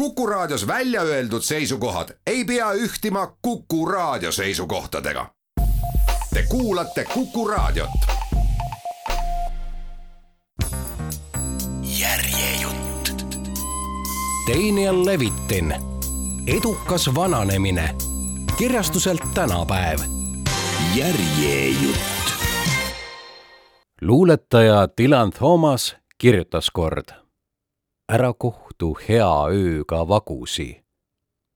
Kuku Raadios välja öeldud seisukohad ei pea ühtima Kuku Raadio seisukohtadega. Te kuulate Kuku Raadiot. järjejutt. Daniel Levitin, edukas vananemine, kirjastuselt tänapäev. järjejutt. luuletaja Dylan Thomas kirjutas kord. ära kohtu hea ööga vagusi,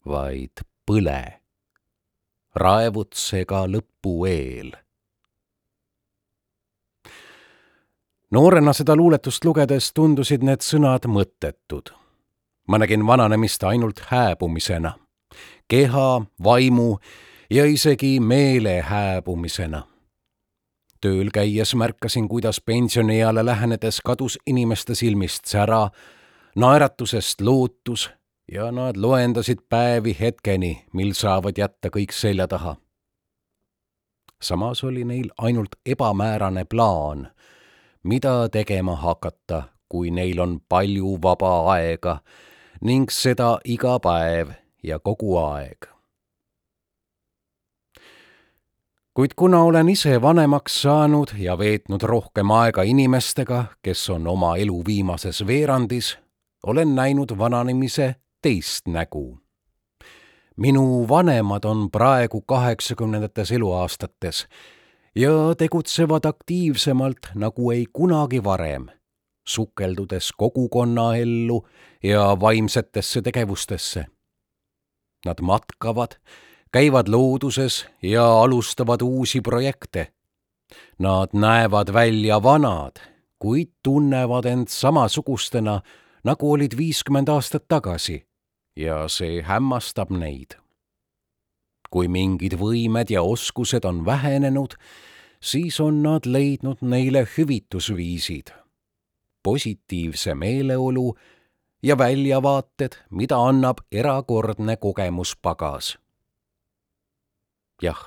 vaid põle. raevutse ka lõpu eel. noorena seda luuletust lugedes tundusid need sõnad mõttetud. ma nägin vananemist ainult hääbumisena, keha, vaimu ja isegi meele hääbumisena tööl käies märkasin, kuidas pensionieale lähenedes kadus inimeste silmist sära, naeratusest lootus ja nad loendasid päevi hetkeni, mil saavad jätta kõik selja taha. samas oli neil ainult ebamäärane plaan, mida tegema hakata, kui neil on palju vaba aega ning seda iga päev ja kogu aeg kuid kuna olen ise vanemaks saanud ja veetnud rohkem aega inimestega, kes on oma elu viimases veerandis, olen näinud vananemise teist nägu. minu vanemad on praegu kaheksakümnendates eluaastates ja tegutsevad aktiivsemalt nagu ei kunagi varem, sukeldudes kogukonnaellu ja vaimsetesse tegevustesse. Nad matkavad käivad looduses ja alustavad uusi projekte. Nad näevad välja vanad, kuid tunnevad end samasugustena, nagu olid viiskümmend aastat tagasi ja see hämmastab neid. kui mingid võimed ja oskused on vähenenud, siis on nad leidnud neile hüvitusviisid, positiivse meeleolu ja väljavaated, mida annab erakordne kogemuspagas jah,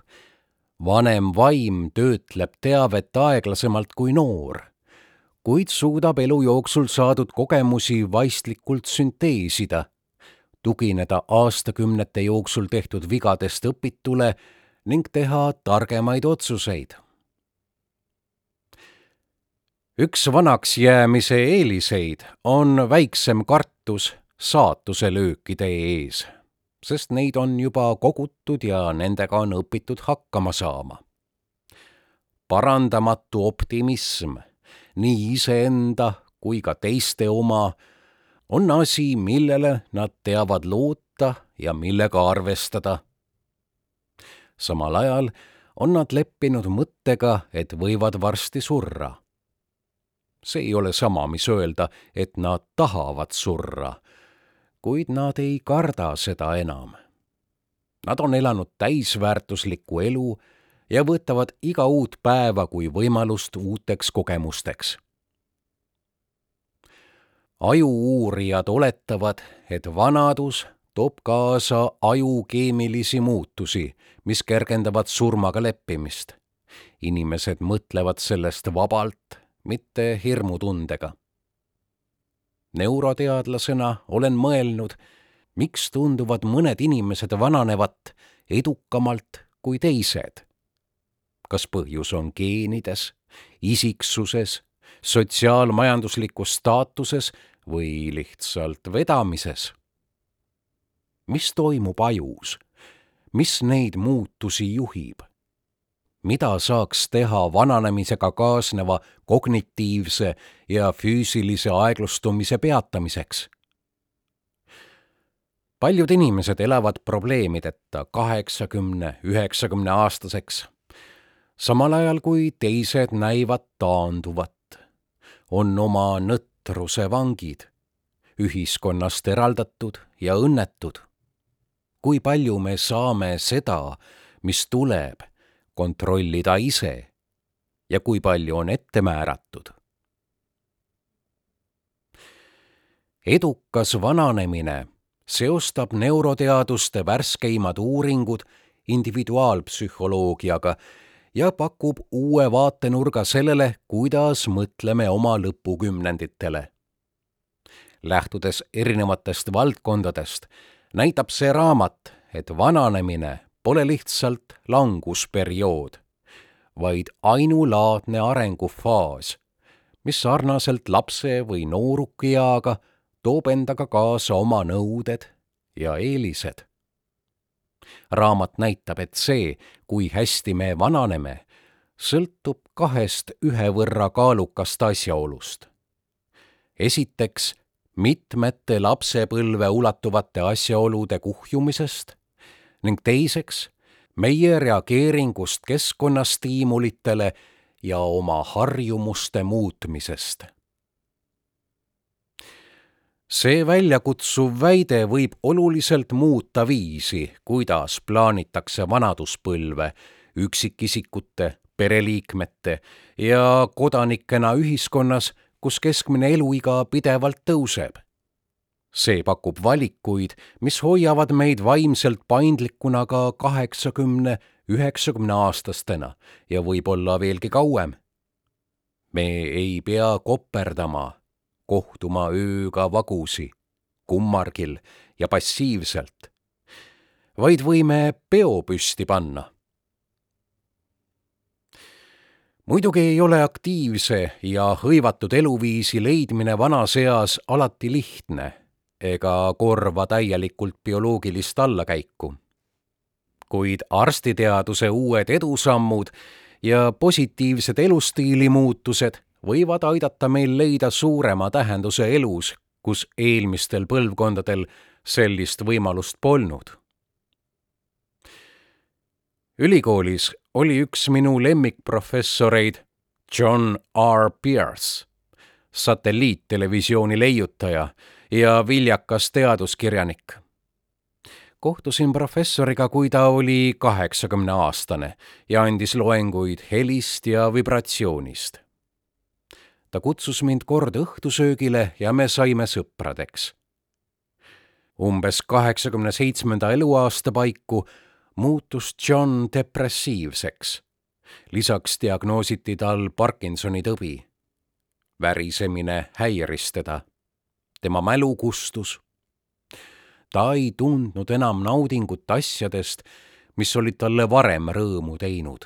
vanem vaim töötleb teavet aeglasemalt kui noor, kuid suudab elu jooksul saadud kogemusi vaistlikult sünteesida, tugineda aastakümnete jooksul tehtud vigadest õpitule ning teha targemaid otsuseid. üks vanaks jäämise eeliseid on väiksem kartus saatuse löökide ees sest neid on juba kogutud ja nendega on õpitud hakkama saama. parandamatu optimism, nii iseenda kui ka teiste oma, on asi, millele nad teavad loota ja millega arvestada. samal ajal on nad leppinud mõttega, et võivad varsti surra. see ei ole sama, mis öelda, et nad tahavad surra kuid nad ei karda seda enam. Nad on elanud täisväärtuslikku elu ja võtavad iga uut päeva kui võimalust uuteks kogemusteks. ajuuurijad oletavad, et vanadus toob kaasa aju keemilisi muutusi, mis kergendavad surmaga leppimist. inimesed mõtlevad sellest vabalt, mitte hirmutundega neuroteadlasena olen mõelnud, miks tunduvad mõned inimesed vananevat edukamalt kui teised. Kas põhjus on geenides, isiksuses, sotsiaalmajanduslikus staatuses või lihtsalt vedamises? mis toimub ajus? mis neid muutusi juhib? mida saaks teha vananemisega kaasneva kognitiivse ja füüsilise aeglustumise peatamiseks. paljud inimesed elavad probleemideta kaheksakümne, üheksakümne aastaseks, samal ajal kui teised näivad taanduvat, on oma nõtruse vangid, ühiskonnast eraldatud ja õnnetud. kui palju me saame seda, mis tuleb kontrollida ise ja kui palju on ette määratud. edukas vananemine seostab neuroteaduste värskeimad uuringud individuaalpsühholoogiaga ja pakub uue vaatenurga sellele, kuidas mõtleme oma lõpukümnenditele. lähtudes erinevatest valdkondadest, näitab see raamat, et vananemine pole lihtsalt langusperiood, vaid ainulaadne arengufaas, mis sarnaselt lapse või nooruki-eaga toob endaga kaasa oma nõuded ja eelised. raamat näitab, et see, kui hästi me vananeme, sõltub kahest ühe võrra kaalukast asjaolust. esiteks mitmete lapsepõlve ulatuvate asjaolude kuhjumisest ning teiseks meie reageeringust keskkonnastiimulitele ja oma harjumuste muutmisest. See väljakutsuv väide võib oluliselt muuta viisi, kuidas plaanitakse vanaduspõlve üksikisikute, pereliikmete ja kodanikena ühiskonnas kus keskmine eluiga pidevalt tõuseb. see pakub valikuid, mis hoiavad meid vaimselt paindlikuna ka kaheksakümne, üheksakümne aastastena ja võib-olla veelgi kauem. me ei pea koperdama, kohtuma ööga vagusi, kummargil ja passiivselt, vaid võime peo püsti panna muidugi ei ole aktiivse ja hõivatud eluviisi leidmine vanas eas alati lihtne ega korva täielikult bioloogilist allakäiku. kuid arstiteaduse uued edusammud ja positiivsed elustiili muutused võivad aidata meil leida suurema tähenduse elus, kus eelmistel põlvkondadel sellist võimalust polnud. ülikoolis oli üks minu lemmikprofessoreid John R Pierce, satelliittelevisiooni leiutaja ja viljakas teaduskirjanik. kohtusin professoriga, kui ta oli kaheksakümne aastane ja andis loenguid helist ja vibratsioonist. Ta kutsus mind kord õhtusöögile ja me saime sõpradeks. umbes kaheksakümne seitsmenda eluaasta paiku muutus John depressiivseks. lisaks diagnoositi tal Parkinsoni tõbi. värisemine häiris teda. tema mälu kustus. ta ei tundnud enam naudingut asjadest, mis olid talle varem rõõmu teinud.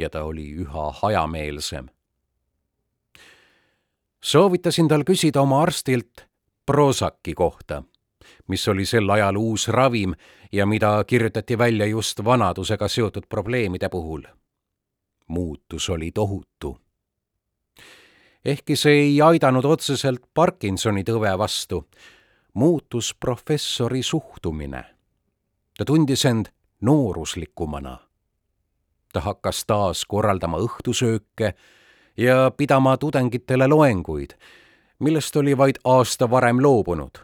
ja ta oli üha hajameelsem. Soovitasin tal küsida oma arstilt Prozac'i kohta mis oli sel ajal uus ravim ja mida kirjutati välja just vanadusega seotud probleemide puhul. muutus oli tohutu. ehkki see ei aidanud otseselt Parkinsoni tõve vastu, muutus professori suhtumine. ta tundis end nooruslikumana. ta hakkas taas korraldama õhtusööke ja pidama tudengitele loenguid, millest oli vaid aasta varem loobunud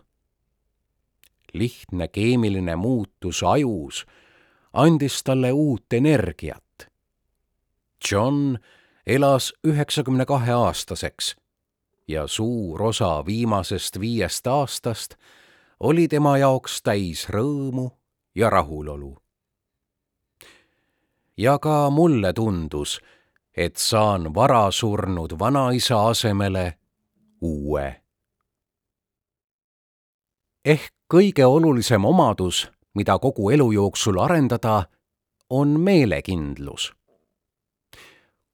lihtne keemiline muutus ajus andis talle uut energiat. John elas üheksakümne kahe aastaseks ja suur osa viimasest viiest aastast oli tema jaoks täis rõõmu ja rahulolu. ja ka mulle tundus, et saan varasurnud vanaisa asemele uue. ehk kõige olulisem omadus, mida kogu elu jooksul arendada, on meelekindlus.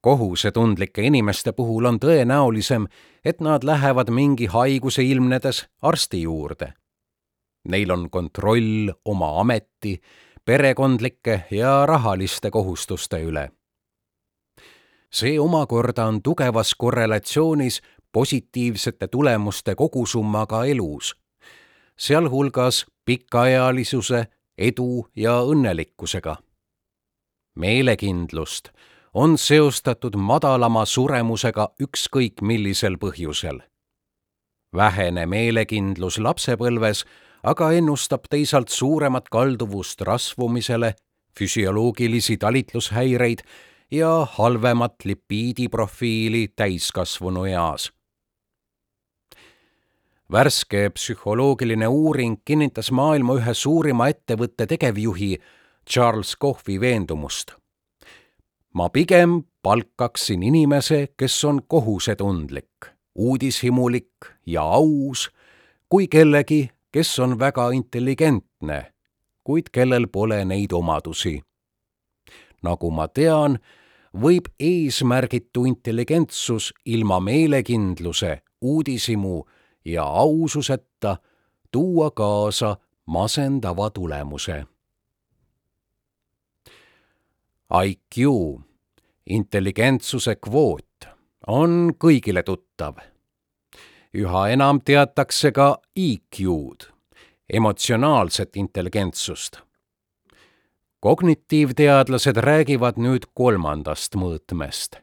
kohusetundlike inimeste puhul on tõenäolisem, et nad lähevad mingi haiguse ilmnedes arsti juurde. Neil on kontroll oma ameti, perekondlike ja rahaliste kohustuste üle. See omakorda on tugevas korrelatsioonis positiivsete tulemuste kogusummaga elus sealhulgas pikaealisuse, edu ja õnnelikkusega. meelekindlust on seostatud madalama suremusega ükskõik millisel põhjusel. vähene meelekindlus lapsepõlves aga ennustab teisalt suuremat kalduvust rasvumisele, füsioloogilisi talitlushäireid ja halvemat lipiidiprofiili täiskasvanu eas värske psühholoogiline uuring kinnitas maailma ühe suurima ettevõtte tegevjuhi Charles Kohvi veendumust. ma pigem palkaksin inimese, kes on kohusetundlik, uudishimulik ja aus kui kellegi, kes on väga intelligentne, kuid kellel pole neid omadusi. nagu ma tean, võib eesmärgitu intelligentsus ilma meelekindluse, uudishimu ja aususeta tuua kaasa masendava tulemuse. IQ, intelligentsuse kvoot, on kõigile tuttav. üha enam teatakse ka EQ-d, emotsionaalset intelligentsust. Kognitiivteadlased räägivad nüüd kolmandast mõõtmest,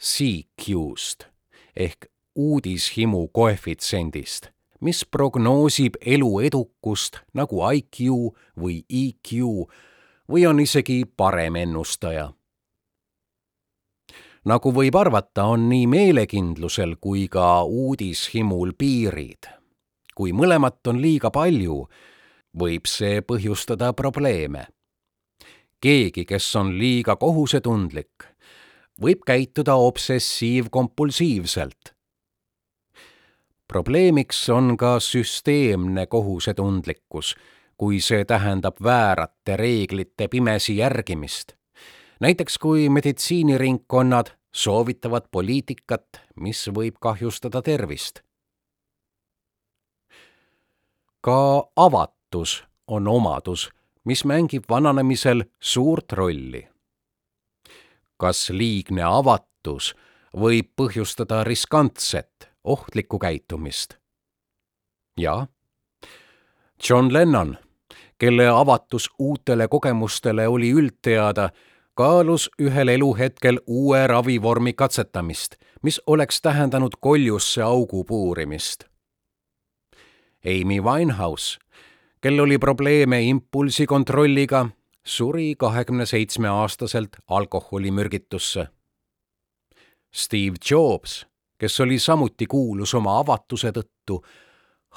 CQ-st ehk uudishimu koefitsendist mis prognoosib elu edukust nagu IQ või EQ või on isegi parem ennustaja. nagu võib arvata, on nii meelekindlusel kui ka uudishimul piirid. kui mõlemat on liiga palju, võib see põhjustada probleeme. Keegi, kes on liiga kohusetundlik, võib käituda obsessiivkompulsiivselt probleemiks on ka süsteemne kohusetundlikkus, kui see tähendab väärate reeglite pimesi järgimist. näiteks kui meditsiiniringkonnad soovitavad poliitikat, mis võib kahjustada tervist. ka avatus on omadus, mis mängib vananemisel suurt rolli. kas liigne avatus võib põhjustada riskantset ohtlikku käitumist. ja John Lennon, kelle avatus uutele kogemustele oli üldteada, kaalus ühel eluhetkel uue ravivormi katsetamist, mis oleks tähendanud koljusse augu puurimist. Amy Winehouse, kel oli probleeme impulsikontrolliga, suri kahekümne seitsme aastaselt alkoholimürgitusse. Steve Jobs kes oli samuti kuulus oma avatuse tõttu,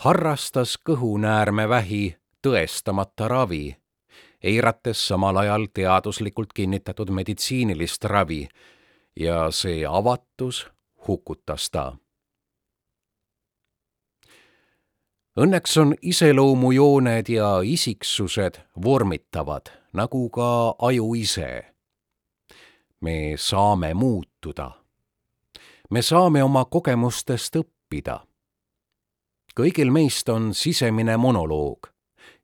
harrastas kõhunäärmevähi tõestamata ravi, eirates samal ajal teaduslikult kinnitatud meditsiinilist ravi ja see avatus hukutas ta. Õnneks on iseloomujooned ja isiksused vormitavad, nagu ka aju ise. me saame muutuda me saame oma kogemustest õppida. kõigil meist on sisemine monoloog,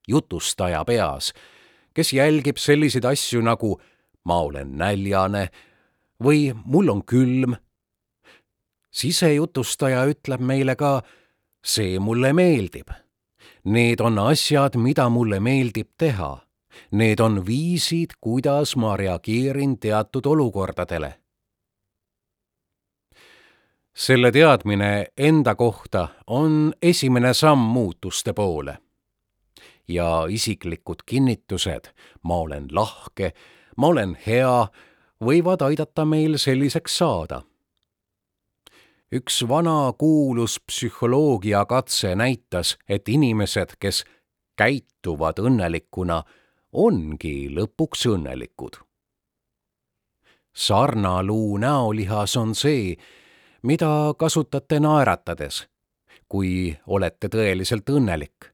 jutustaja peas, kes jälgib selliseid asju nagu ma olen näljane või mul on külm. sisejutustaja ütleb meile ka see mulle meeldib. Need on asjad, mida mulle meeldib teha. Need on viisid, kuidas ma reageerin teatud olukordadele selle teadmine enda kohta on esimene samm muutuste poole. ja isiklikud kinnitused, ma olen lahke, ma olen hea, võivad aidata meil selliseks saada. Üks vana kuulus psühholoogiakatse näitas, et inimesed, kes käituvad õnnelikuna, ongi lõpuks õnnelikud. sarnaluu näolihas on see, mida kasutate naeratades, kui olete tõeliselt õnnelik.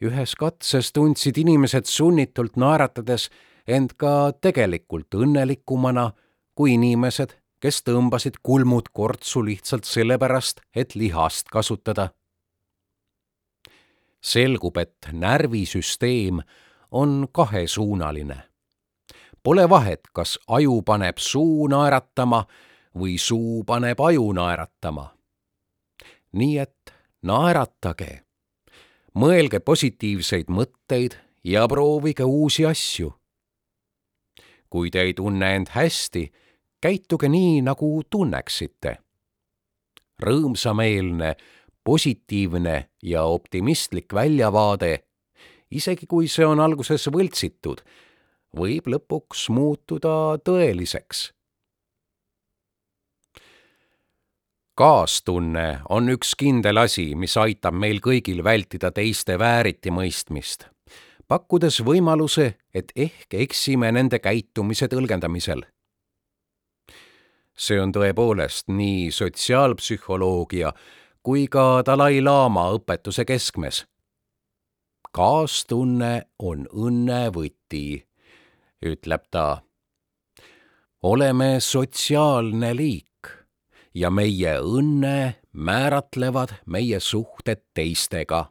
ühes katses tundsid inimesed sunnitult naeratades end ka tegelikult õnnelikumana kui inimesed, kes tõmbasid kulmud kortsu lihtsalt sellepärast, et lihast kasutada. selgub, et närvisüsteem on kahesuunaline. Pole vahet, kas aju paneb suu naeratama või suu paneb aju naeratama. nii et naeratage, mõelge positiivseid mõtteid ja proovige uusi asju. kui te ei tunne end hästi, käituge nii, nagu tunneksite. rõõmsameelne, positiivne ja optimistlik väljavaade, isegi kui see on alguses võltsitud, võib lõpuks muutuda tõeliseks kaastunne on üks kindel asi, mis aitab meil kõigil vältida teiste vääritimõistmist, pakkudes võimaluse, et ehk eksime nende käitumise tõlgendamisel. See on tõepoolest nii sotsiaalpsühholoogia kui ka Dalai-laama õpetuse keskmes. kaastunne on õnne võti, ütleb ta. oleme sotsiaalne liik ja meie õnne määratlevad meie suhted teistega.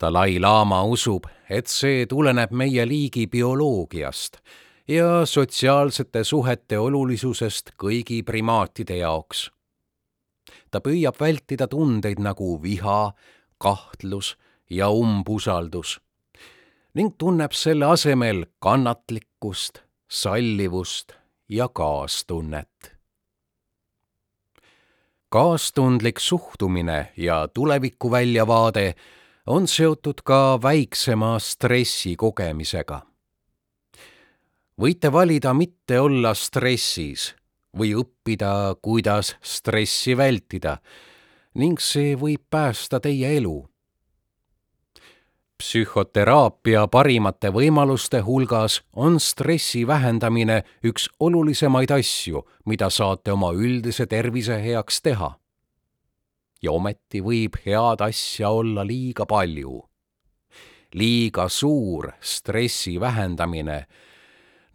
Dalai-laama usub, et see tuleneb meie liigi bioloogiast ja sotsiaalsete suhete olulisusest kõigi primaatide jaoks. ta püüab vältida tundeid nagu viha, kahtlus ja umbusaldus ning tunneb selle asemel kannatlikkust, sallivust ja kaastunnet. kaastundlik suhtumine ja tulevikuväljavaade on seotud ka väiksema stressi kogemisega võite valida mitte olla stressis või õppida, kuidas stressi vältida ning see võib päästa teie elu. psühhoteraapia parimate võimaluste hulgas on stressi vähendamine üks olulisemaid asju, mida saate oma üldise tervise heaks teha. ja ometi võib head asja olla liiga palju. liiga suur stressi vähendamine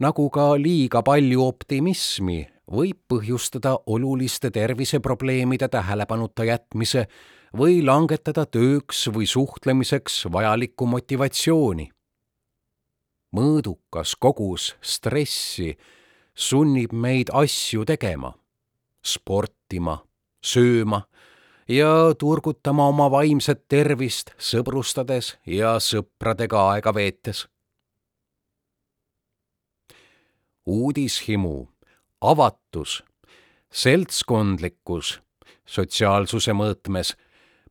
nagu ka liiga palju optimismi võib põhjustada oluliste terviseprobleemide tähelepanuta jätmise või langetada tööks või suhtlemiseks vajalikku motivatsiooni. mõõdukas kogus stressi sunnib meid asju tegema, sportima, sööma ja turgutama oma vaimset tervist sõbrustades ja sõpradega aega veetes uudishimu, avatus, seltskondlikkus sotsiaalsuse mõõtmes,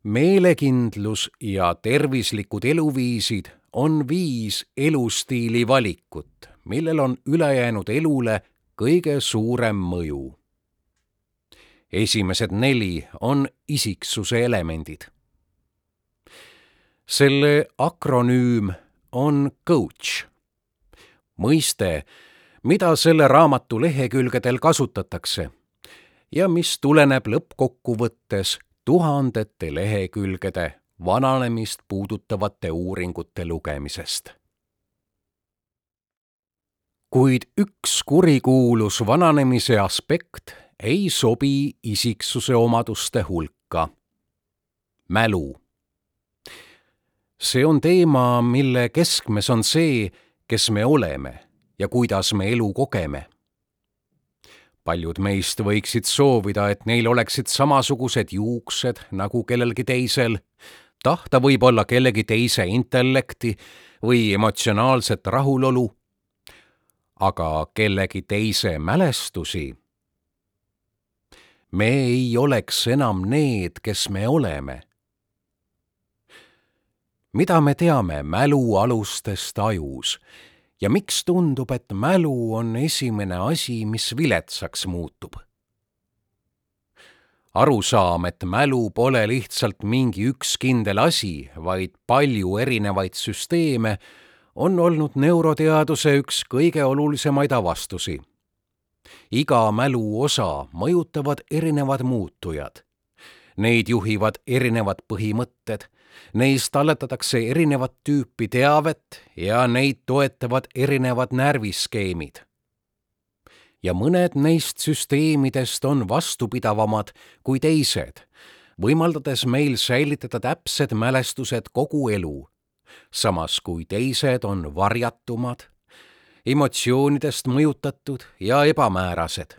meelekindlus ja tervislikud eluviisid on viis elustiili valikut, millel on ülejäänud elule kõige suurem mõju. esimesed neli on isiksuse elemendid. selle akronüüm on coach, mõiste, mida selle raamatu lehekülgedel kasutatakse ja mis tuleneb lõppkokkuvõttes tuhandete lehekülgede vananemist puudutavate uuringute lugemisest. kuid üks kurikuulus vananemise aspekt ei sobi isiksuse omaduste hulka. mälu. see on teema, mille keskmes on see, kes me oleme ja kuidas me elu kogeme. paljud meist võiksid soovida, et neil oleksid samasugused juuksed nagu kellelgi teisel, tahta võib-olla kellegi teise intellekti või emotsionaalset rahulolu, aga kellegi teise mälestusi me ei oleks enam need, kes me oleme. mida me teame mälu alustest ajus ja miks tundub, et mälu on esimene asi, mis viletsaks muutub? arusaam, et mälu pole lihtsalt mingi üks kindel asi, vaid palju erinevaid süsteeme, on olnud neuroteaduse üks kõige olulisemaid avastusi. iga mälu osa mõjutavad erinevad muutujad. Neid juhivad erinevad põhimõtted Neis talletatakse erinevat tüüpi teavet ja neid toetavad erinevad närviskeemid. ja mõned neist süsteemidest on vastupidavamad kui teised, võimaldades meil säilitada täpsed mälestused kogu elu, samas kui teised on varjatumad, emotsioonidest mõjutatud ja ebamäärased.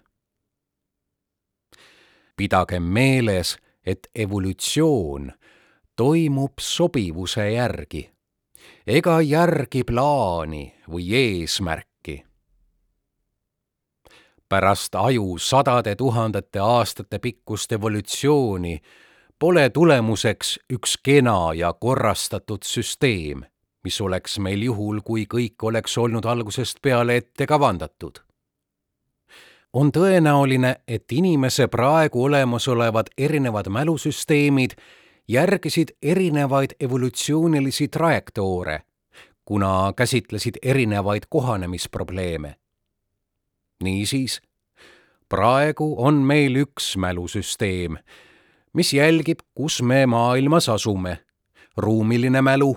pidagem meeles, et evolutsioon toimub sobivuse järgi ega järgi plaani või eesmärki. pärast aju sadade tuhandete aastate pikkust evolutsiooni pole tulemuseks üks kena ja korrastatud süsteem, mis oleks meil juhul, kui kõik oleks olnud algusest peale ette kavandatud on tõenäoline, et inimese praegu olemasolevad erinevad mälusüsteemid järgisid erinevaid evolutsioonilisi trajektoore, kuna käsitlesid erinevaid kohanemisprobleeme. niisiis, praegu on meil üks mälusüsteem, mis jälgib, kus me maailmas asume, ruumiline mälu.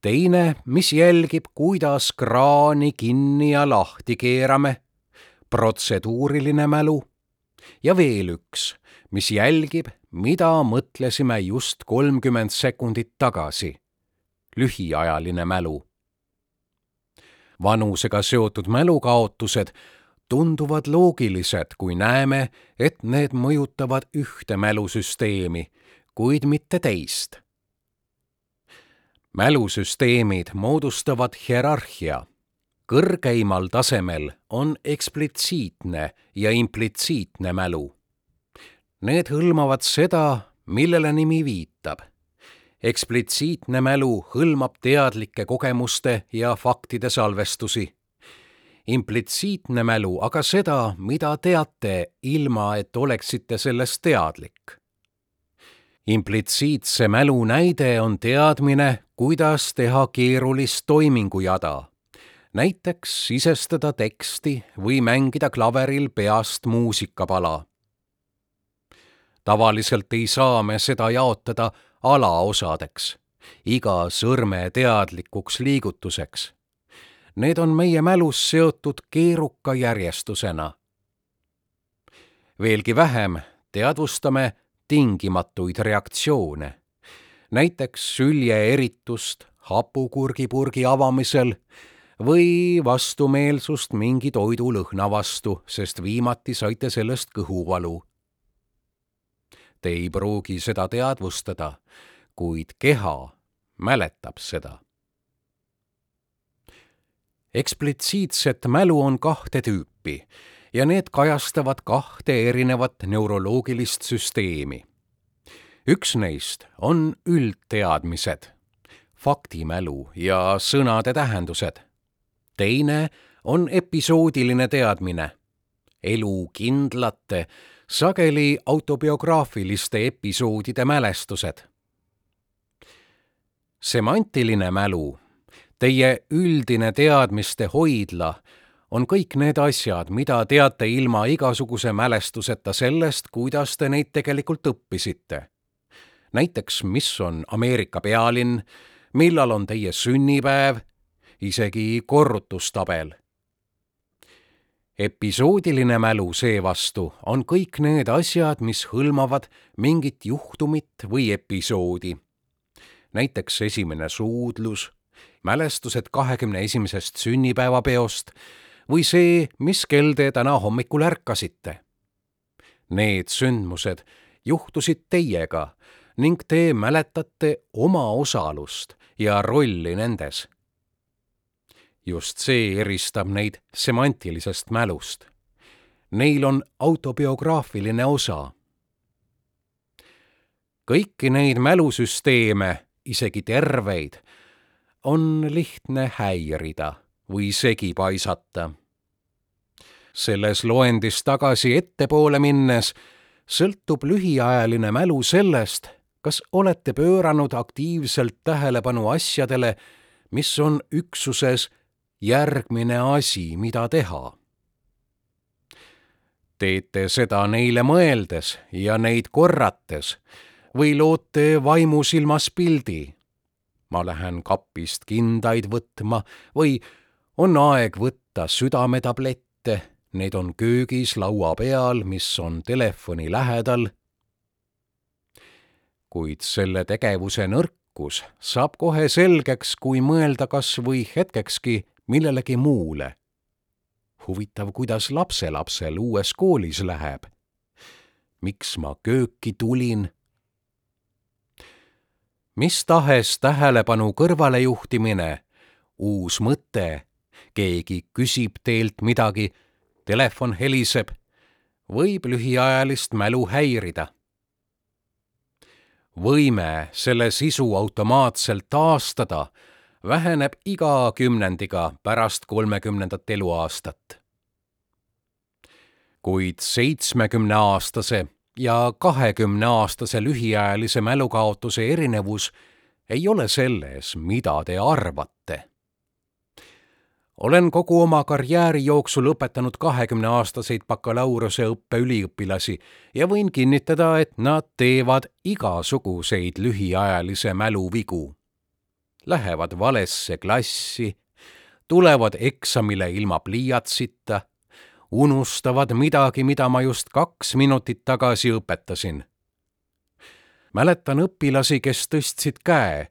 teine, mis jälgib, kuidas kraani kinni ja lahti keerame, protseduuriline mälu. ja veel üks, mis jälgib, mida mõtlesime just kolmkümmend sekundit tagasi, lühiajaline mälu vanusega seotud mälukaotused tunduvad loogilised, kui näeme, et need mõjutavad ühte mälusüsteemi, kuid mitte teist. mälusüsteemid moodustavad hierarhia. kõrgeimal tasemel on eksplitsiitne ja implitsiitne mälu. Need hõlmavad seda, millele nimi viitab eksplitsiitne mälu hõlmab teadlikke kogemuste ja faktide salvestusi. implitsiitne mälu aga seda, mida teate, ilma et oleksite sellest teadlik. implitsiitse mälu näide on teadmine, kuidas teha keerulist toimingujada näiteks sisestada teksti või mängida klaveril peast muusikapala. Tavaliselt ei saa me seda jaotada alaosadeks, iga sõrme teadlikuks liigutuseks. Need on meie mälus seotud keeruka järjestusena. veelgi vähem teadvustame tingimatuid reaktsioone, näiteks süljeeritust hapukurgipurgi avamisel või vastumeelsust mingi toidu lõhna vastu, sest viimati saite sellest kõhuvalu Te ei pruugi seda teadvustada, kuid keha mäletab seda. eksplitsiitset mälu on kahte tüüpi ja need kajastavad kahte erinevat neuroloogilist süsteemi. üks neist on üldteadmised, faktimälu ja sõnade tähendused. teine on episoodiline teadmine, elu kindlate sageli autobiograafiliste episoodide mälestused. semantiline mälu, teie üldine teadmiste hoidla, on kõik need asjad, mida teate ilma igasuguse mälestuseta sellest, kuidas te neid tegelikult õppisite. näiteks, mis on Ameerika pealinn, millal on teie sünnipäev, isegi korrutustabel episoodiline mälu seevastu on kõik need asjad, mis hõlmavad mingit juhtumit või episoodi. näiteks esimene suudlus, mälestused kahekümne esimesest sünnipäevapeost või see, mis kell te täna hommikul ärkasite. Need sündmused juhtusid teiega ning te mäletate oma osalust ja rolli nendes just see eristab neid semantilisest mälust. Neil on autobiograafiline osa. kõiki neid mälusüsteeme, isegi terveid, on lihtne häirida või segi paisata. selles loendis tagasi ettepoole minnes sõltub lühiajaline mälu sellest, kas olete pööranud aktiivselt tähelepanu asjadele, mis on üksuses järgmine asi, mida teha. teete seda neile mõeldes ja neid korrates või loote vaimusilmas pildi. ma lähen kapist kindaid võtma või on aeg võtta südametablette, need on köögis laua peal, mis on telefoni lähedal. kuid selle tegevuse nõrkus saab kohe selgeks, kui mõelda kas või hetkekski millelegi muule. huvitav, kuidas lapselapsel uues koolis läheb. miks ma kööki tulin? mis tahes tähelepanu kõrvalejuhtimine, uus mõte, keegi küsib teilt midagi, telefon heliseb, võib lühiajalist mälu häirida võime selle sisu automaatselt taastada väheneb iga kümnendiga pärast kolmekümnendat eluaastat. kuid seitsmekümneaastase ja kahekümneaastase lühiajalise mälukaotuse erinevus ei ole selles, mida te arvate. olen kogu oma karjääri jooksul õpetanud kahekümneaastaseid bakalaureuseõppe üliõpilasi ja võin kinnitada, et nad teevad igasuguseid lühiajalise mälu vigu. Lähevad valesse klassi, tulevad eksamile ilma pliiatsita, unustavad midagi, mida ma just kaks minutit tagasi õpetasin. mäletan õpilasi, kes tõstsid käe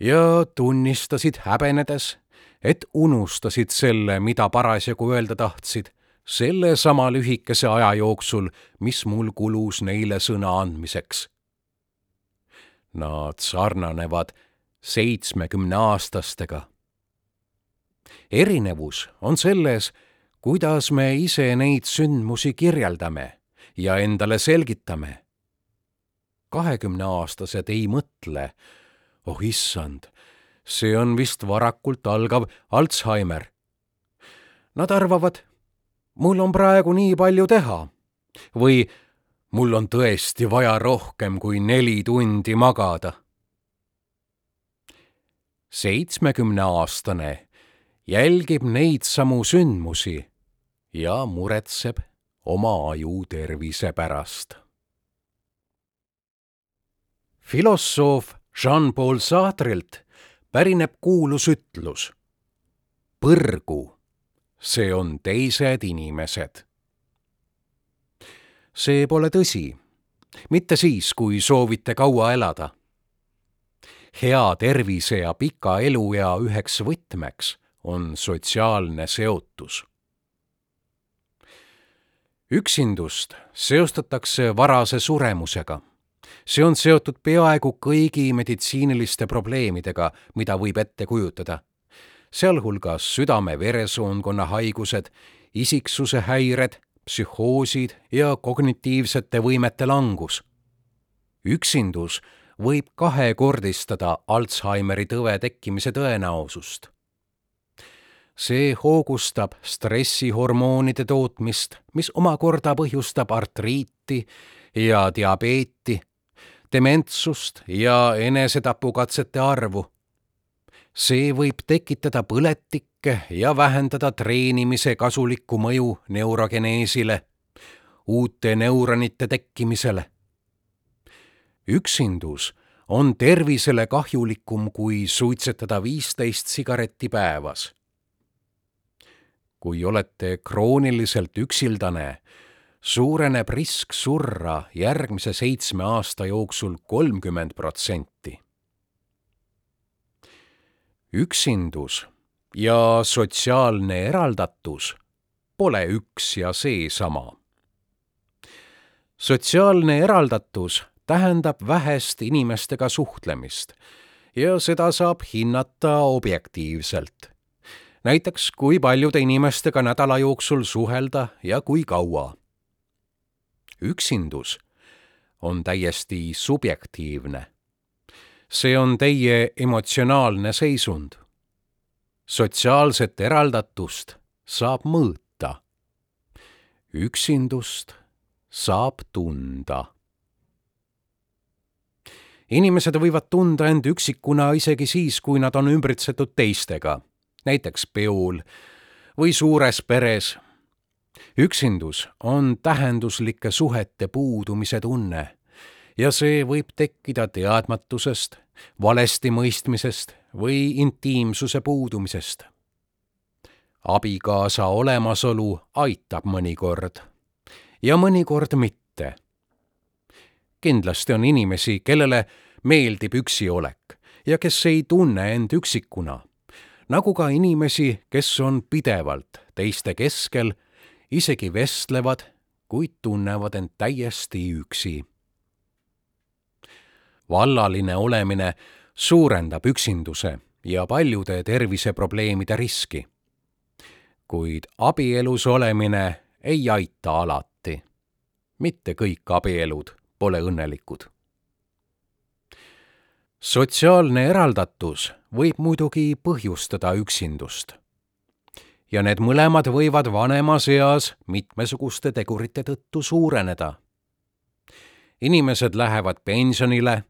ja tunnistasid häbenedes et unustasid selle, mida parasjagu öelda tahtsid, sellesama lühikese aja jooksul, mis mul kulus neile sõna andmiseks. Nad sarnanevad seitsmekümneaastastega. erinevus on selles, kuidas me ise neid sündmusi kirjeldame ja endale selgitame. kahekümneaastased ei mõtle, oh issand see on vist varakult algav Alzheimer. Nad arvavad, mul on praegu nii palju teha või mul on tõesti vaja rohkem kui neli tundi magada. Seitsmekümneaastane jälgib neid samu sündmusi ja muretseb oma aju tervise pärast. filosoof Jean-Paul Sartre'ilt pärineb kuulus ütlus. põrgu, see on teised inimesed. see pole tõsi, mitte siis, kui soovite kaua elada. Hea tervise ja pika eluea üheks võtmeks on sotsiaalne seotus. Üksindust seostatakse varase suremusega. See on seotud peaaegu kõigi meditsiiniliste probleemidega, mida võib ette kujutada, sealhulgas südame-veresoonkonna haigused, isiksuse häired, psühhoosid ja kognitiivsete võimete langus. üksindus võib kahekordistada Alžeimeri tõve tekkimise tõenäosust. see hoogustab stressihormoonide tootmist, mis omakorda põhjustab artriiti ja diabeeti dementsust ja enesetapukatsete arvu. see võib tekitada põletikke ja vähendada treenimise kasulikku mõju neurogeneesile, uute neuronite tekkimisele. Üksindus on tervisele kahjulikum kui suitsetada viisteist sigaretti päevas. kui olete krooniliselt üksildane, suureneb risk surra järgmise seitsme aasta jooksul kolmkümmend protsenti. üksindus ja sotsiaalne eraldatus pole üks ja seesama. sotsiaalne eraldatus tähendab vähest inimestega suhtlemist ja seda saab hinnata objektiivselt. näiteks, kui paljude inimestega nädala jooksul suhelda ja kui kaua üksindus on täiesti subjektiivne. see on teie emotsionaalne seisund. sotsiaalset eraldatust saab mõõta. üksindust saab tunda. Inimesed võivad tunda end üksikuna isegi siis, kui nad on ümbritsetud teistega, näiteks peol või suures peres üksindus on tähenduslike suhete puudumise tunne ja see võib tekkida teadmatusest, valesti mõistmisest või intiimsuse puudumisest. abikaasa olemasolu aitab mõnikord ja mõnikord mitte. Kindlasti on inimesi, kellele meeldib üksiolek ja kes ei tunne end üksikuna, nagu ka inimesi, kes on pidevalt teiste keskel isegi vestlevad, kuid tunnevad end täiesti üksi. vallaline olemine suurendab üksinduse ja paljude terviseprobleemide riski. kuid abielus olemine ei aita alati. mitte kõik abielud pole õnnelikud. sotsiaalne eraldatus võib muidugi põhjustada üksindust ja need mõlemad võivad vanemas eas mitmesuguste tegurite tõttu suureneda. inimesed lähevad pensionile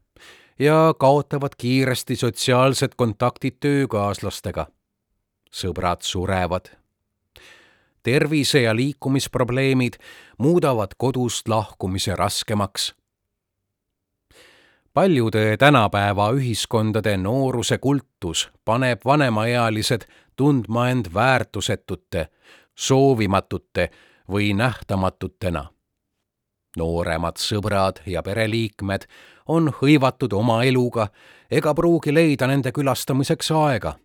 ja kaotavad kiiresti sotsiaalsed kontaktid töökaaslastega. sõbrad surevad. Tervise ja liikumisprobleemid muudavad kodust lahkumise raskemaks. paljude tänapäeva ühiskondade nooruse kultus paneb vanemaealised tundma end väärtusetute, soovimatute või nähtamatutena. nooremad sõbrad ja pereliikmed on hõivatud oma eluga ega pruugi leida nende külastamiseks aega.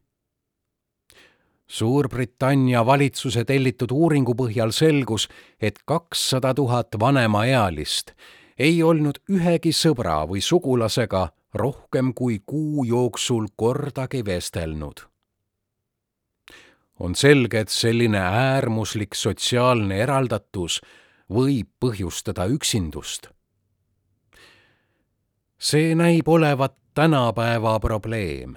Suurbritannia valitsuse tellitud uuringu põhjal selgus, et kakssada tuhat vanemaealist ei olnud ühegi sõbra või sugulasega rohkem kui kuu jooksul kordagi vestelnud on selge, et selline äärmuslik sotsiaalne eraldatus võib põhjustada üksindust. see näib olevat tänapäeva probleem,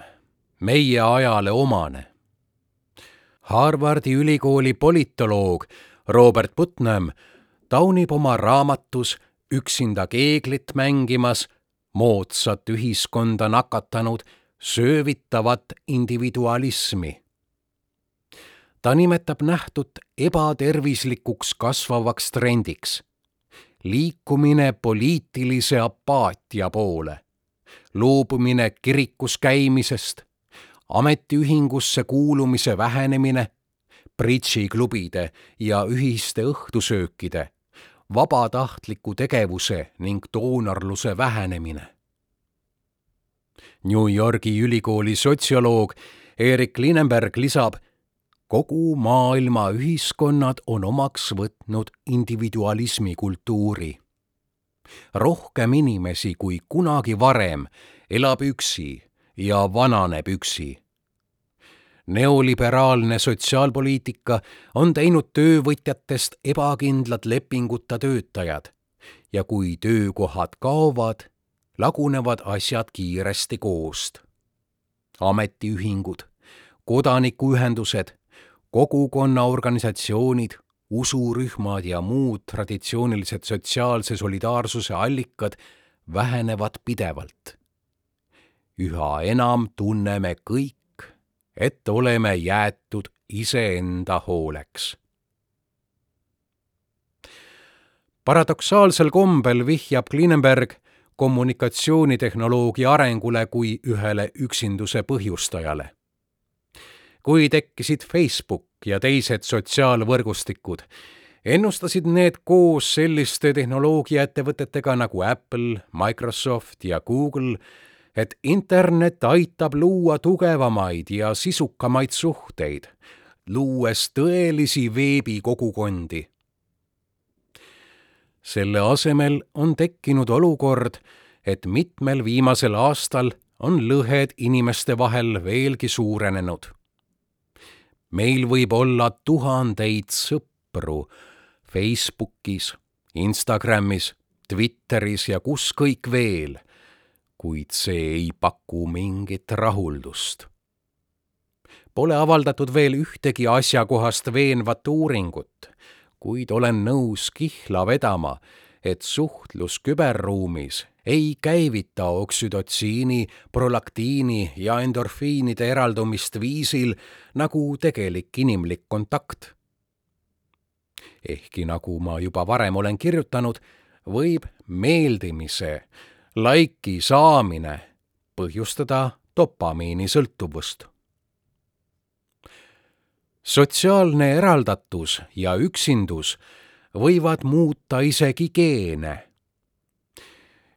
meie ajale omane. Harvardi ülikooli politoloog Robert Putnam taunib oma raamatus Üksinda keeglit mängimas moodsat ühiskonda nakatanud söövitavat individualismi ta nimetab nähtut ebatervislikuks kasvavaks trendiks. liikumine poliitilise apaatia poole, loobumine kirikus käimisest, ametiühingusse kuulumise vähenemine, bridžiklubide ja ühiste õhtusöökide, vabatahtliku tegevuse ning doonorluse vähenemine. New Yorgi ülikooli sotsioloog Erik Linenberg lisab, kogu maailma ühiskonnad on omaks võtnud individualismi kultuuri. rohkem inimesi kui kunagi varem elab üksi ja vananeb üksi. neoliberaalne sotsiaalpoliitika on teinud töövõtjatest ebakindlad lepinguta töötajad ja kui töökohad kaovad, lagunevad asjad kiiresti koost. ametiühingud, kodanikuühendused kogukonnaorganisatsioonid, usurühmad ja muud traditsioonilised sotsiaalse solidaarsuse allikad vähenevad pidevalt. Üha enam tunneme kõik, et oleme jäetud iseenda hooleks. paradoksaalsel kombel vihjab Klinenberg kommunikatsioonitehnoloogia arengule kui ühele üksinduse põhjustajale kui tekkisid Facebook ja teised sotsiaalvõrgustikud, ennustasid need koos selliste tehnoloogiaettevõtetega nagu Apple, Microsoft ja Google, et internet aitab luua tugevamaid ja sisukamaid suhteid, luues tõelisi veebikogukondi. selle asemel on tekkinud olukord, et mitmel viimasel aastal on lõhed inimeste vahel veelgi suurenenud meil võib olla tuhandeid sõpru Facebookis, Instagramis, Twitteris ja kus kõik veel, kuid see ei paku mingit rahuldust. Pole avaldatud veel ühtegi asjakohast veenvat uuringut, kuid olen nõus kihla vedama, et suhtlus küberruumis ei käivita oksüdotsiini, prolaktiini ja endorfiinide eraldumist viisil nagu tegelik inimlik kontakt. ehkki nagu ma juba varem olen kirjutanud, võib meeldimise, laiki saamine põhjustada dopamiinisõltuvust. sotsiaalne eraldatus ja üksindus võivad muuta isegi geene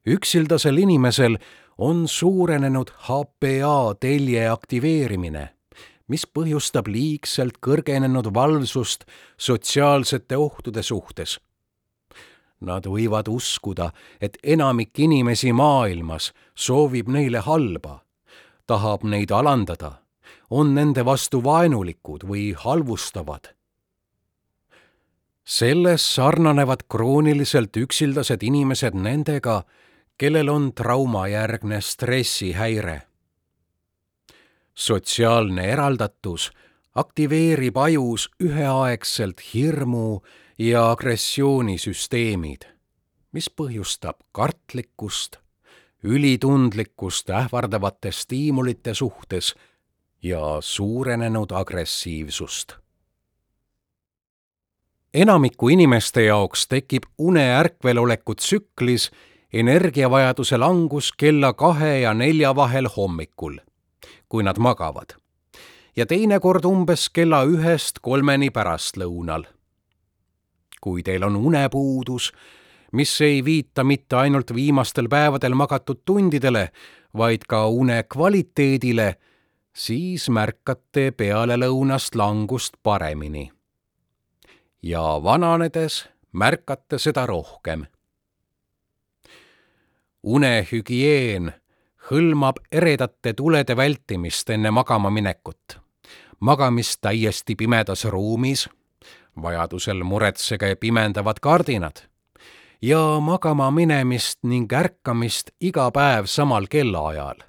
üksildasel inimesel on suurenenud HPA telje aktiveerimine, mis põhjustab liigselt kõrgenenud valvsust sotsiaalsete ohtude suhtes. Nad võivad uskuda, et enamik inimesi maailmas soovib neile halba, tahab neid alandada, on nende vastu vaenulikud või halvustavad selles sarnanevad krooniliselt üksildased inimesed nendega, kellel on traumajärgne stressihäire. sotsiaalne eraldatus aktiveerib ajus üheaegselt hirmu ja agressioonisüsteemid, mis põhjustab kartlikkust, ülitundlikkust ähvardavate stiimulite suhtes ja suurenenud agressiivsust. enamiku inimeste jaoks tekib une ärkveloleku tsüklis energiavajaduse langus kella kahe ja nelja vahel hommikul, kui nad magavad, ja teinekord umbes kella ühest kolmeni pärastlõunal. Kui teil on unepuudus, mis ei viita mitte ainult viimastel päevadel magatud tundidele, vaid ka une kvaliteedile, siis märkate pealelõunast langust paremini. ja vananedes märkate seda rohkem. unehügieen hõlmab eredate tulede vältimist enne magama minekut, magamist täiesti pimedas ruumis, vajadusel muretsege pimendavad kardinad ja magama minemist ning ärkamist iga päev samal kellaajal.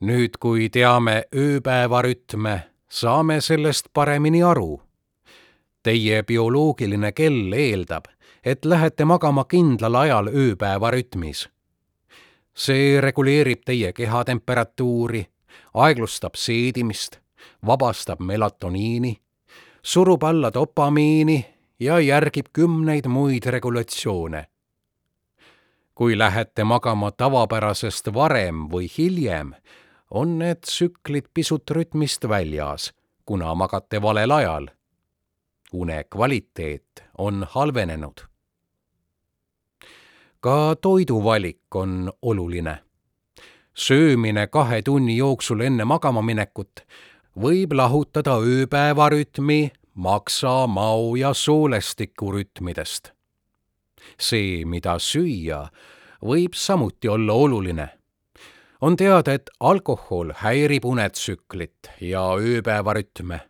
nüüd, kui teame ööpäeva rütme, saame sellest paremini aru. Teie bioloogiline kell eeldab, et lähete magama kindlal ajal ööpäeva rütmis. see reguleerib teie kehatemperatuuri, aeglustab seedimist, vabastab melatoniini, surub alla dopamiini ja järgib kümneid muid regulatsioone. kui lähete magama tavapärasest varem või hiljem, on need tsüklid pisut rütmist väljas, kuna magate valel ajal. une kvaliteet on halvenenud. ka toiduvalik on oluline. söömine kahe tunni jooksul enne magama minekut võib lahutada ööpäevarütmi maksa, mao ja soolestiku rütmidest. see, mida süüa, võib samuti olla oluline. on teada, et alkohol häirib unetsüklit ja ööpäevarütme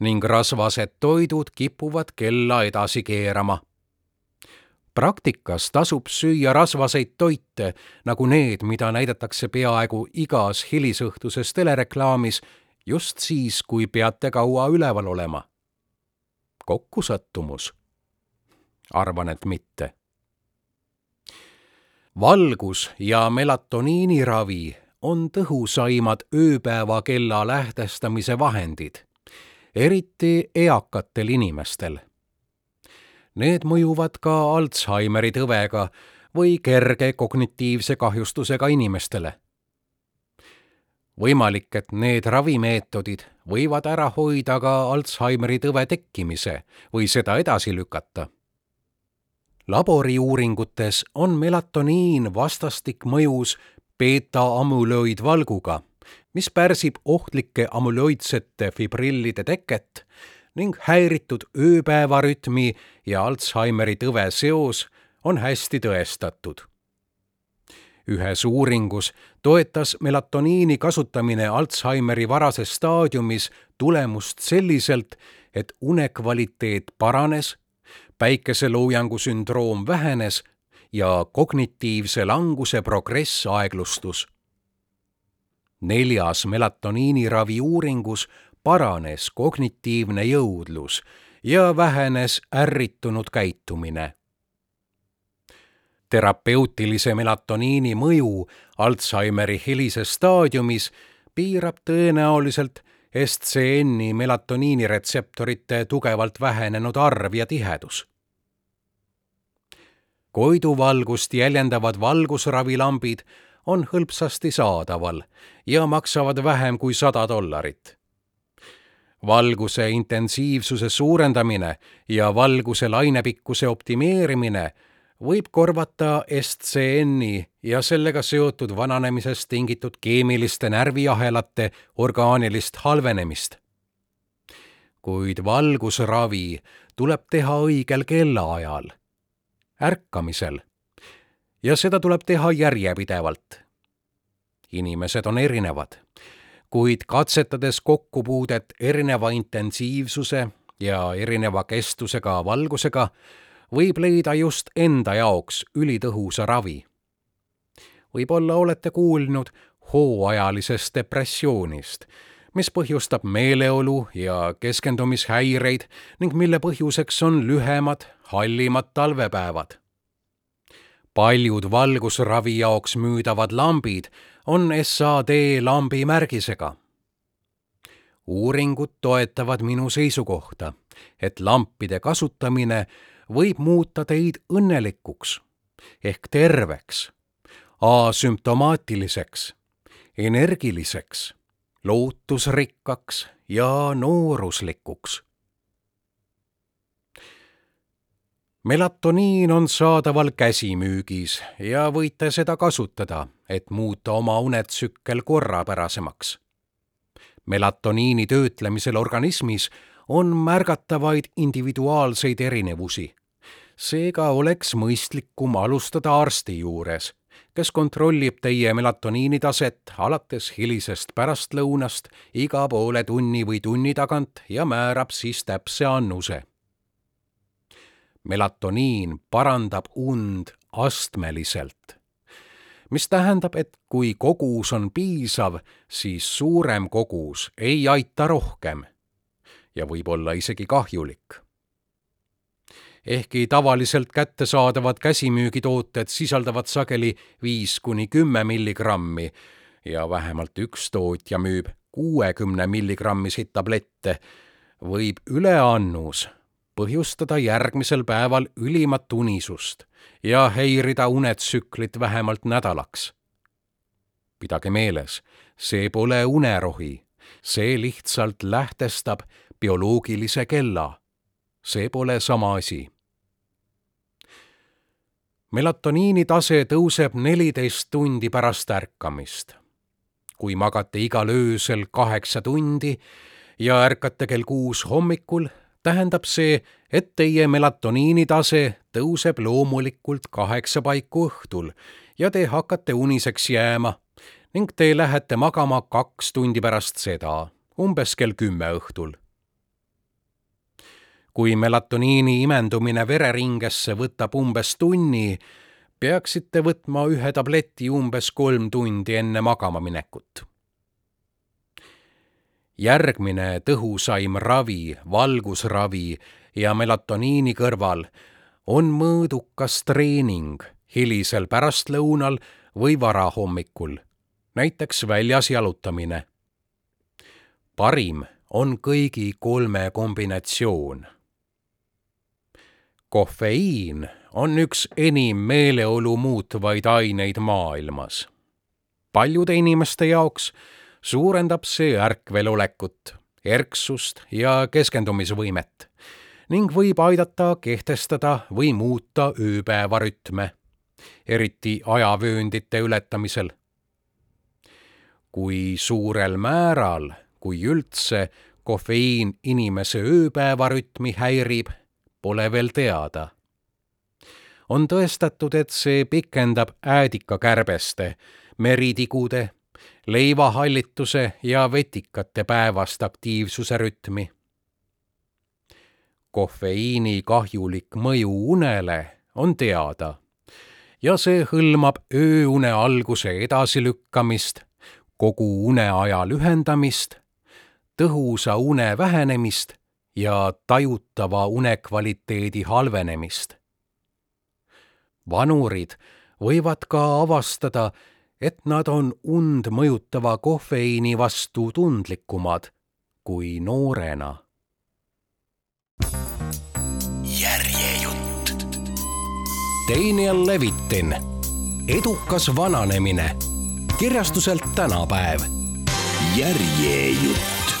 ning rasvased toidud kipuvad kella edasi keerama praktikas tasub süüa rasvaseid toite, nagu need, mida näidatakse peaaegu igas hilisõhtuses telereklaamis, just siis, kui peate kaua üleval olema kokkusattumus? arvan, et mitte. valgus ja melatoniiniravi on tõhusaimad ööpäevakella lähtestamise vahendid, eriti eakatel inimestel. Need mõjuvad ka Alžeimeri tõvega või kerge kognitiivse kahjustusega inimestele võimalik, et need ravimeetodid võivad ära hoida ka Alžeimeri tõve tekkimise või seda edasi lükata. laboriuuringutes on melatoniin vastastik mõjus beeta-amülöidvalguga, mis pärsib ohtlike amülöidsete fibrillide teket ning häiritud ööpäevarütmi ja Alžeimeri tõve seos on hästi tõestatud ühes uuringus toetas melatoniini kasutamine Alžeimeri varases staadiumis tulemust selliselt, et unekvaliteet paranes, päikeseloojangu sündroom vähenes ja kognitiivse languse progress aeglustus. neljas melatoniiniravi uuringus paranes kognitiivne jõudlus ja vähenes ärritunud käitumine terapeutilise melatoniini mõju Alžeimeri hilises staadiumis piirab tõenäoliselt SCN-i melatoniiniretseptorite tugevalt vähenenud arv ja tihedus. koiduvalgust jäljendavad valgusravilambid on hõlpsasti saadaval ja maksavad vähem kui sada dollarit valguse intensiivsuse suurendamine ja valguse lainepikkuse optimeerimine võib korvata SCN-i ja sellega seotud vananemisest tingitud keemiliste närviahelate orgaanilist halvenemist. kuid valgusravi tuleb teha õigel kellaajal, ärkamisel, ja seda tuleb teha järjepidevalt. inimesed on erinevad, kuid katsetades kokkupuudet erineva intensiivsuse ja erineva kestusega valgusega, võib leida just enda jaoks ülitõhusa ravi. võib-olla olete kuulnud hooajalisest depressioonist, mis põhjustab meeleolu ja keskendumishäireid ning mille põhjuseks on lühemad, hallimad talvepäevad. paljud valgusravi jaoks müüdavad lambid on SAD lambi märgisega. uuringud toetavad minu seisukohta, et lampide kasutamine võib muuta teid õnnelikuks ehk terveks, asümptomaatiliseks, energiliseks, lootusrikkaks ja nooruslikuks melatoniin on saadaval käsimüügis ja võite seda kasutada, et muuta oma unetsükkel korrapärasemaks. melatoniini töötlemisel organismis on märgatavaid individuaalseid erinevusi. seega oleks mõistlikum alustada arsti juures, kes kontrollib teie melatoniini taset alates hilisest pärastlõunast iga poole tunni või tunni tagant ja määrab siis täpse annuse melatoniin parandab und astmeliselt. mis tähendab, et kui kogus on piisav, siis suurem kogus ei aita rohkem ja võib olla isegi kahjulik. ehkki tavaliselt kättesaadavad käsimüügitooted sisaldavad sageli viis kuni kümme milligrammi ja vähemalt üks tootja müüb kuuekümne milligrammiseid tablette, võib üleannus põhjustada järgmisel päeval ülimat unisust ja häirida unetsüklit vähemalt nädalaks. pidage meeles, see pole unerohi, see lihtsalt lähtestab bioloogilise kella. see pole sama asi. melatoniini tase tõuseb neliteist tundi pärast ärkamist. kui magate igal öösel kaheksa tundi ja ärkate kell kuus hommikul, tähendab see, et teie melatoniini tase tõuseb loomulikult kaheksa paiku õhtul ja te hakkate uniseks jääma ning te lähete magama kaks tundi pärast seda, umbes kell kümme õhtul. kui melatoniini imendumine vereringesse võtab umbes tunni, peaksite võtma ühe tableti umbes kolm tundi enne magama minekut järgmine tõhusaim ravi, valgusravi ja melatoniini kõrval on mõõdukas treening hilisel pärastlõunal või varahommikul, näiteks väljas jalutamine. parim on kõigi kolme kombinatsioon. kofeiin on üks enim meeleolu muutvaid aineid maailmas. paljude inimeste jaoks suurendab see ärkvelolekut, erksust ja keskendumisvõimet ning võib aidata kehtestada või muuta ööpäeva rütme, eriti ajavööndite ületamisel. Kui suurel määral, kui üldse, kofeiin inimese ööpäevarütmi häirib, pole veel teada. on tõestatud, et see pikendab äädikakärbeste, meritigude leivahallituse ja vetikate päevast aktiivsuse rütmi. kofeiini kahjulik mõju unele on teada ja see hõlmab ööune alguse edasilükkamist, kogu uneaja lühendamist, tõhusa une vähenemist ja tajutava unekvaliteedi halvenemist. vanurid võivad ka avastada, et nad on und mõjutava kofeiini vastu tundlikumad kui noorena. järjejutt. Daniel Levitin, edukas vananemine, kirjastuselt tänapäev. järjejutt